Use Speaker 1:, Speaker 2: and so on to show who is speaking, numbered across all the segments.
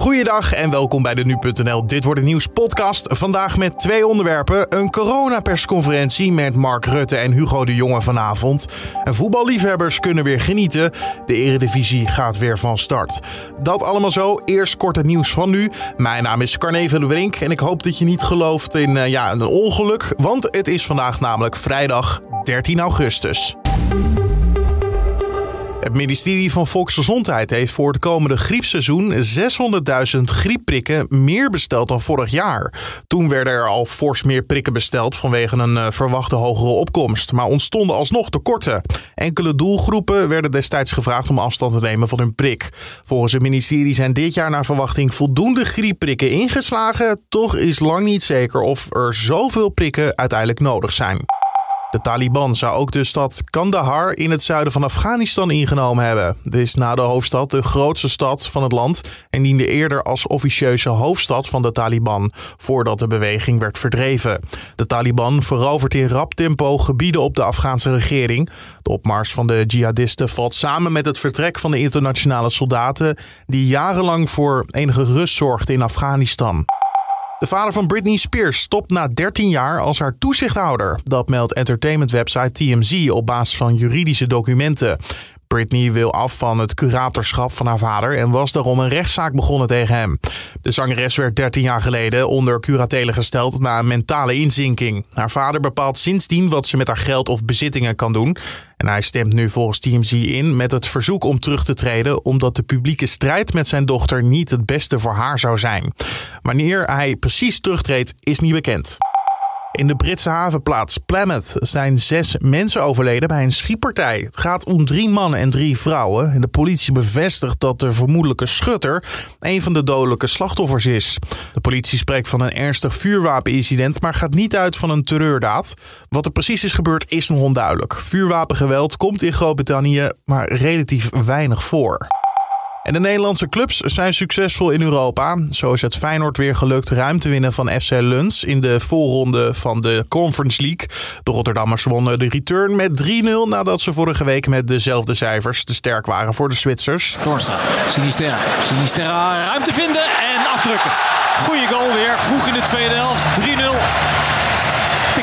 Speaker 1: Goeiedag en welkom bij de Nu.nl Dit wordt het nieuws podcast. Vandaag met twee onderwerpen. Een coronapersconferentie met Mark Rutte en Hugo de Jonge vanavond. En voetballiefhebbers kunnen weer genieten. De eredivisie gaat weer van start. Dat allemaal zo. Eerst kort het nieuws van nu. Mijn naam is Carne van de Brink en ik hoop dat je niet gelooft in uh, ja, een ongeluk. Want het is vandaag namelijk vrijdag 13 augustus. Het ministerie van Volksgezondheid heeft voor het komende griepseizoen 600.000 griepprikken meer besteld dan vorig jaar. Toen werden er al fors meer prikken besteld vanwege een uh, verwachte hogere opkomst, maar ontstonden alsnog tekorten. Enkele doelgroepen werden destijds gevraagd om afstand te nemen van hun prik. Volgens het ministerie zijn dit jaar naar verwachting voldoende griepprikken ingeslagen. Toch is lang niet zeker of er zoveel prikken uiteindelijk nodig zijn. De Taliban zou ook de stad Kandahar in het zuiden van Afghanistan ingenomen hebben. Dit is na de hoofdstad de grootste stad van het land en diende eerder als officieuze hoofdstad van de Taliban voordat de beweging werd verdreven. De Taliban verovert in rap tempo gebieden op de Afghaanse regering. De opmars van de jihadisten valt samen met het vertrek van de internationale soldaten die jarenlang voor enige rust zorgden in Afghanistan. De vader van Britney Spears stopt na 13 jaar als haar toezichthouder. Dat meldt entertainmentwebsite TMZ op basis van juridische documenten. Britney wil af van het curatorschap van haar vader en was daarom een rechtszaak begonnen tegen hem. De zangeres werd 13 jaar geleden onder curatele gesteld na een mentale inzinking. Haar vader bepaalt sindsdien wat ze met haar geld of bezittingen kan doen. En hij stemt nu volgens TMZ in met het verzoek om terug te treden, omdat de publieke strijd met zijn dochter niet het beste voor haar zou zijn. Wanneer hij precies terugtreedt, is niet bekend. In de Britse havenplaats Plymouth zijn zes mensen overleden bij een schietpartij. Het gaat om drie mannen en drie vrouwen. En de politie bevestigt dat de vermoedelijke schutter een van de dodelijke slachtoffers is. De politie spreekt van een ernstig vuurwapenincident, maar gaat niet uit van een terreurdaad. Wat er precies is gebeurd is nog onduidelijk. Vuurwapengeweld komt in Groot-Brittannië maar relatief weinig voor. En de Nederlandse clubs zijn succesvol in Europa. Zo is het Feyenoord weer gelukt ruim te winnen van FC Luns in de voorronde van de Conference League. De Rotterdammers wonnen de return met 3-0 nadat ze vorige week met dezelfde cijfers te sterk waren voor de Zwitsers.
Speaker 2: Torstra, Sinisterra. Sinisterra ruimte vinden en afdrukken. Goeie goal weer, vroeg in de tweede helft. 3-0 pikt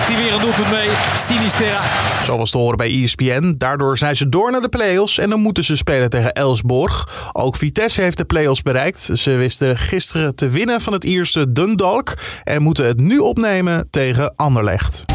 Speaker 2: hij weer een doelpunt mee. Sinisterra.
Speaker 1: Zo was te horen bij ESPN. Daardoor zijn ze door naar de play-offs en dan moeten ze spelen tegen Elsborg. Ook Vitesse heeft de play-offs bereikt. Ze wisten gisteren te winnen van het Ierse Dundalk en moeten het nu opnemen tegen Anderlecht.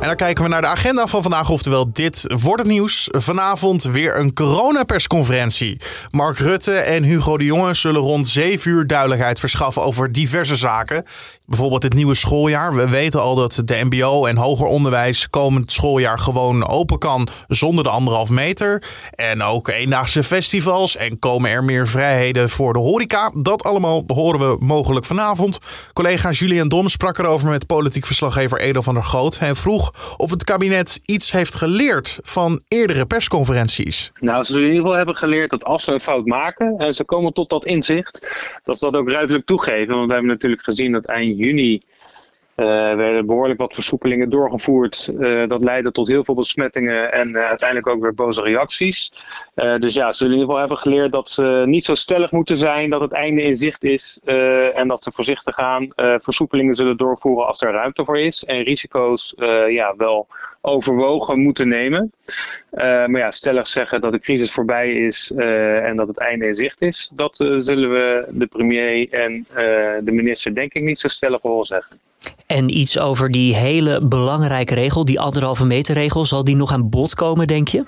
Speaker 1: En dan kijken we naar de agenda van vandaag. Oftewel, dit wordt het nieuws. Vanavond weer een coronapersconferentie. Mark Rutte en Hugo de Jonge zullen rond 7 uur duidelijkheid verschaffen over diverse zaken. Bijvoorbeeld het nieuwe schooljaar. We weten al dat de MBO en hoger onderwijs komend schooljaar gewoon open kan zonder de anderhalf meter. En ook eendaagse festivals. En komen er meer vrijheden voor de horeca. Dat allemaal horen we mogelijk vanavond. Collega Julian Dom sprak erover met politiek verslaggever Edo van der Groot. En vroeg of het kabinet iets heeft geleerd van eerdere persconferenties.
Speaker 3: Nou, ze in ieder geval hebben geleerd dat als ze een fout maken en ze komen tot dat inzicht, dat ze dat ook ruidelijk toegeven. Want we hebben natuurlijk gezien dat eind juni werden behoorlijk wat versoepelingen doorgevoerd. Uh, dat leidde tot heel veel besmettingen en uh, uiteindelijk ook weer boze reacties. dus ja, ze zullen in ieder geval hebben geleerd dat ze niet zo stellig moeten zijn dat het einde in zicht is. en dat ze voorzichtig gaan. versoepelingen zullen doorvoeren als er ruimte voor is. En risico's ja, wel overwogen moeten nemen. maar ja, stellig zeggen dat de crisis voorbij is en dat het einde in zicht is. Dat zullen we de premier en de minister denk ik niet zo stellig horen zeggen.
Speaker 4: En iets over die hele belangrijke regel, die anderhalve meter regel, zal die nog aan bod komen, denk je?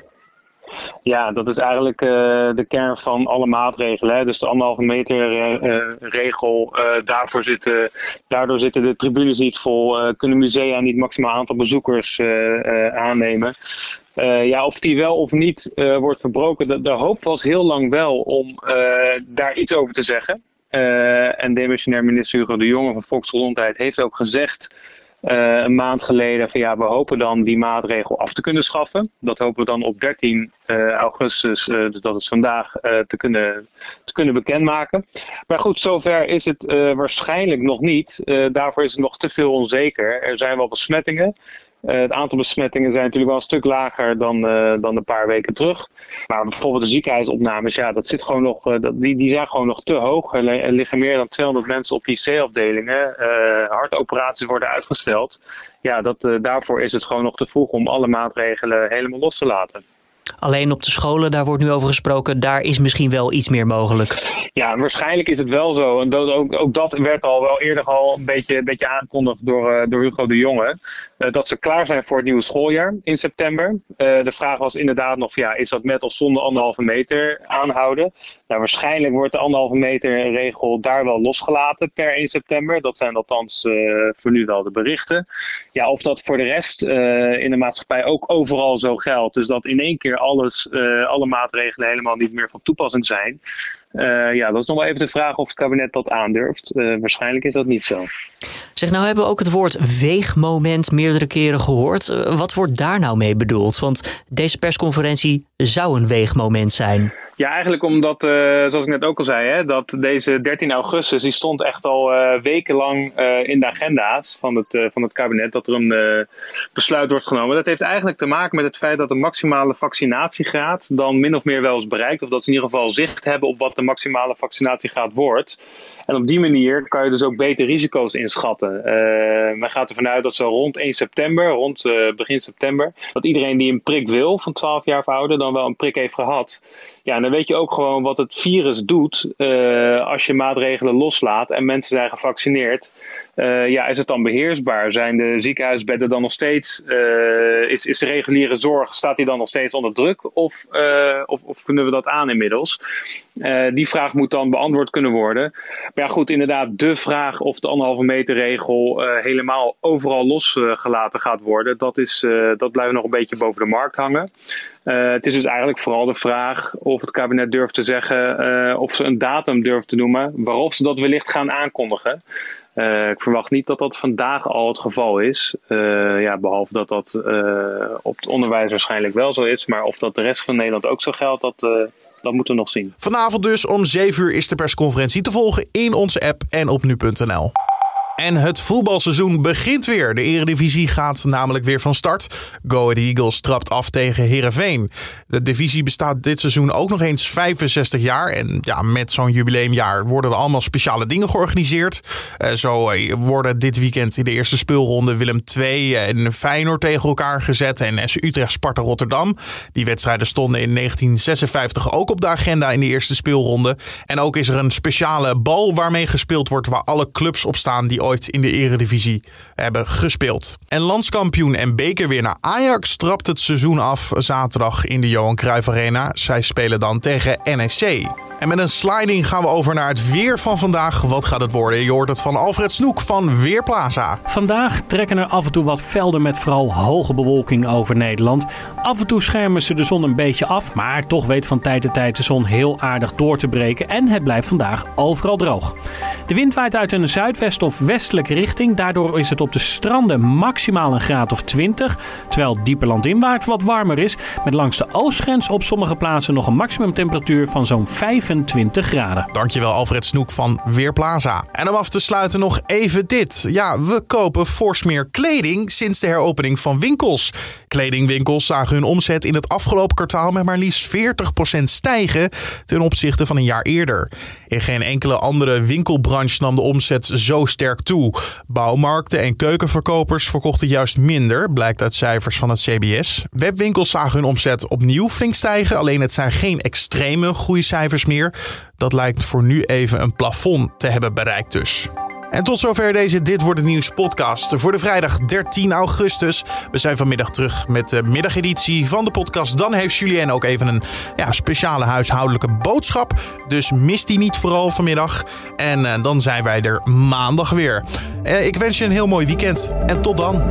Speaker 3: Ja, dat is eigenlijk uh, de kern van alle maatregelen. Hè. Dus de anderhalve meter uh, regel, uh, daarvoor daardoor zitten de tribunes niet vol, kunnen musea niet maximaal aantal bezoekers aannemen. ja, of die wel of niet wordt verbroken, de, de, hoop was heel lang wel om daar iets over te zeggen. Uh, en demissionair minister Hugo de Jonge van Volksgezondheid heeft ook gezegd uh, een maand geleden van ja, we hopen dan die maatregel af te kunnen schaffen. Dat hopen we dan op 13 uh, eh, augustus, dus dat is vandaag, te, kunnen, te kunnen bekendmaken. Maar goed, zover is het waarschijnlijk nog niet. daarvoor is het nog te veel onzeker. Er zijn wel besmettingen. Het aantal besmettingen zijn natuurlijk wel een stuk lager dan, dan een paar weken terug. Maar bijvoorbeeld de ziekenhuisopnames, ja, dat zit gewoon nog, dat, die, die zijn gewoon nog te hoog. Er, liggen meer dan 200 mensen op IC-afdelingen. hartoperaties worden uitgesteld. Ja, dat, daarvoor is het gewoon nog te vroeg om alle maatregelen helemaal los te laten.
Speaker 4: Alleen op de scholen, daar wordt nu over gesproken, daar is misschien wel iets meer mogelijk.
Speaker 3: Ja, waarschijnlijk is het wel zo. En dat, ook, ook dat werd al wel eerder al een beetje, een beetje aangekondigd door, uh, door Hugo de Jonge. Uh, dat ze klaar zijn voor het nieuwe schooljaar in september. Uh, de vraag was inderdaad nog, ja, is dat met of zonder anderhalve meter aanhouden? Nou, waarschijnlijk wordt de anderhalve meter regel daar wel losgelaten per 1 september. Dat zijn althans voor nu wel de berichten. Ja, of dat voor de rest in de maatschappij ook overal zo geldt. Dus dat in één keer alles, alle maatregelen helemaal niet meer van toepassing zijn. Uh, ja, dat is nog wel even de vraag of het kabinet dat aandurft. Uh, waarschijnlijk is dat niet zo.
Speaker 4: Zeg, nou hebben we ook het woord weegmoment meerdere keren gehoord. Uh, wat wordt daar nou mee bedoeld? Want deze persconferentie zou een weegmoment zijn.
Speaker 3: Ja, eigenlijk omdat, uh, zoals ik net ook al zei, hè, dat deze 13 augustus, die stond echt al uh, wekenlang uh, in de agenda's van het, van het kabinet, dat er een besluit wordt genomen. Dat heeft eigenlijk te maken met het feit dat de maximale vaccinatiegraad dan min of meer wel is bereikt. Of dat ze in ieder geval zicht hebben op wat de maximale vaccinatiegraad wordt. En op die manier kan je dus ook beter risico's inschatten. Uh, men gaat ervan uit dat zo rond 1 september, rond uh, begin september, dat iedereen die een prik wil van 12 jaar verhouden, dan wel een prik heeft gehad. Ja, en dan weet je ook gewoon wat het virus doet uh, als je maatregelen loslaat en mensen zijn gevaccineerd. Uh, ja, is het dan beheersbaar? Zijn de ziekenhuisbedden dan nog steeds, uh, is, is de reguliere zorg, staat die dan nog steeds onder druk? Of, uh, of, of kunnen we dat aan inmiddels? die vraag moet dan beantwoord kunnen worden. Maar ja, goed, inderdaad, de vraag of de anderhalve meter regel helemaal overal losgelaten gaat worden, dat, is, dat blijft nog een beetje boven de markt hangen. Het is dus eigenlijk vooral de vraag of het kabinet durft te zeggen, of ze een datum durft te noemen waarop ze dat wellicht gaan aankondigen. Uh, ik verwacht niet dat dat vandaag al het geval is. ja, behalve dat dat op het onderwijs waarschijnlijk wel zo is. Maar of dat de rest van Nederland ook zo geldt, dat, dat moeten we nog zien.
Speaker 1: Vanavond dus om 7 uur is de persconferentie te volgen in onze app en op nu.nl. En het voetbalseizoen begint weer. De Eredivisie gaat namelijk weer van start. Go Ahead Eagles trapt af tegen Herenveen. De divisie bestaat dit seizoen ook nog eens 65 jaar. En ja, met zo'n jubileumjaar worden er allemaal speciale dingen georganiseerd. Uh, zo uh, worden dit weekend in de eerste speelronde Willem II en Feyenoord tegen elkaar gezet. En SC Utrecht Sparta Rotterdam. Die wedstrijden stonden in 1956 ook op de agenda in de eerste speelronde. En ook is er een speciale bal waarmee gespeeld wordt waar alle clubs op staan die in de eredivisie hebben gespeeld. En landskampioen en bekerwinnaar Ajax trapt het seizoen af zaterdag in de Johan Cruijff Arena. Zij spelen dan tegen NEC. En met een sliding gaan we over naar het weer van vandaag. Wat gaat het worden? Je hoort het van Alfred Snoek van Weerplaza.
Speaker 5: Vandaag trekken er af en toe wat velden met vooral hoge bewolking over Nederland. Af en toe schermen ze de zon een beetje af, maar toch weet van tijd tot tijd de zon heel aardig door te breken. En het blijft vandaag overal droog. De wind waait uit een zuidwest of westelijke richting. Daardoor is het op de stranden maximaal een graad of 20. Terwijl dieper landinwaarts wat warmer is. Met langs de oostgrens op sommige plaatsen nog een maximumtemperatuur van zo'n 5 25 graden.
Speaker 1: Dankjewel Alfred Snoek van Weerplaza. En om af te sluiten nog even dit. Ja, we kopen fors meer kleding sinds de heropening van winkels. Kledingwinkels zagen hun omzet in het afgelopen kwartaal met maar liefst 40% stijgen ten opzichte van een jaar eerder. In geen enkele andere winkelbranche nam de omzet zo sterk toe. Bouwmarkten en keukenverkopers verkochten juist minder, blijkt uit cijfers van het CBS. Webwinkels zagen hun omzet opnieuw flink stijgen, alleen het zijn geen extreme groeicijfers meer. Dat lijkt voor nu even een plafond te hebben bereikt dus. En tot zover deze Dit Wordt Het Nieuws podcast voor de vrijdag 13 augustus. We zijn vanmiddag terug met de middageditie van de podcast. Dan heeft Julien ook even een ja, speciale huishoudelijke boodschap. Dus mist die niet vooral vanmiddag. En uh, dan zijn wij er maandag weer. Uh, ik wens je een heel mooi weekend en tot dan.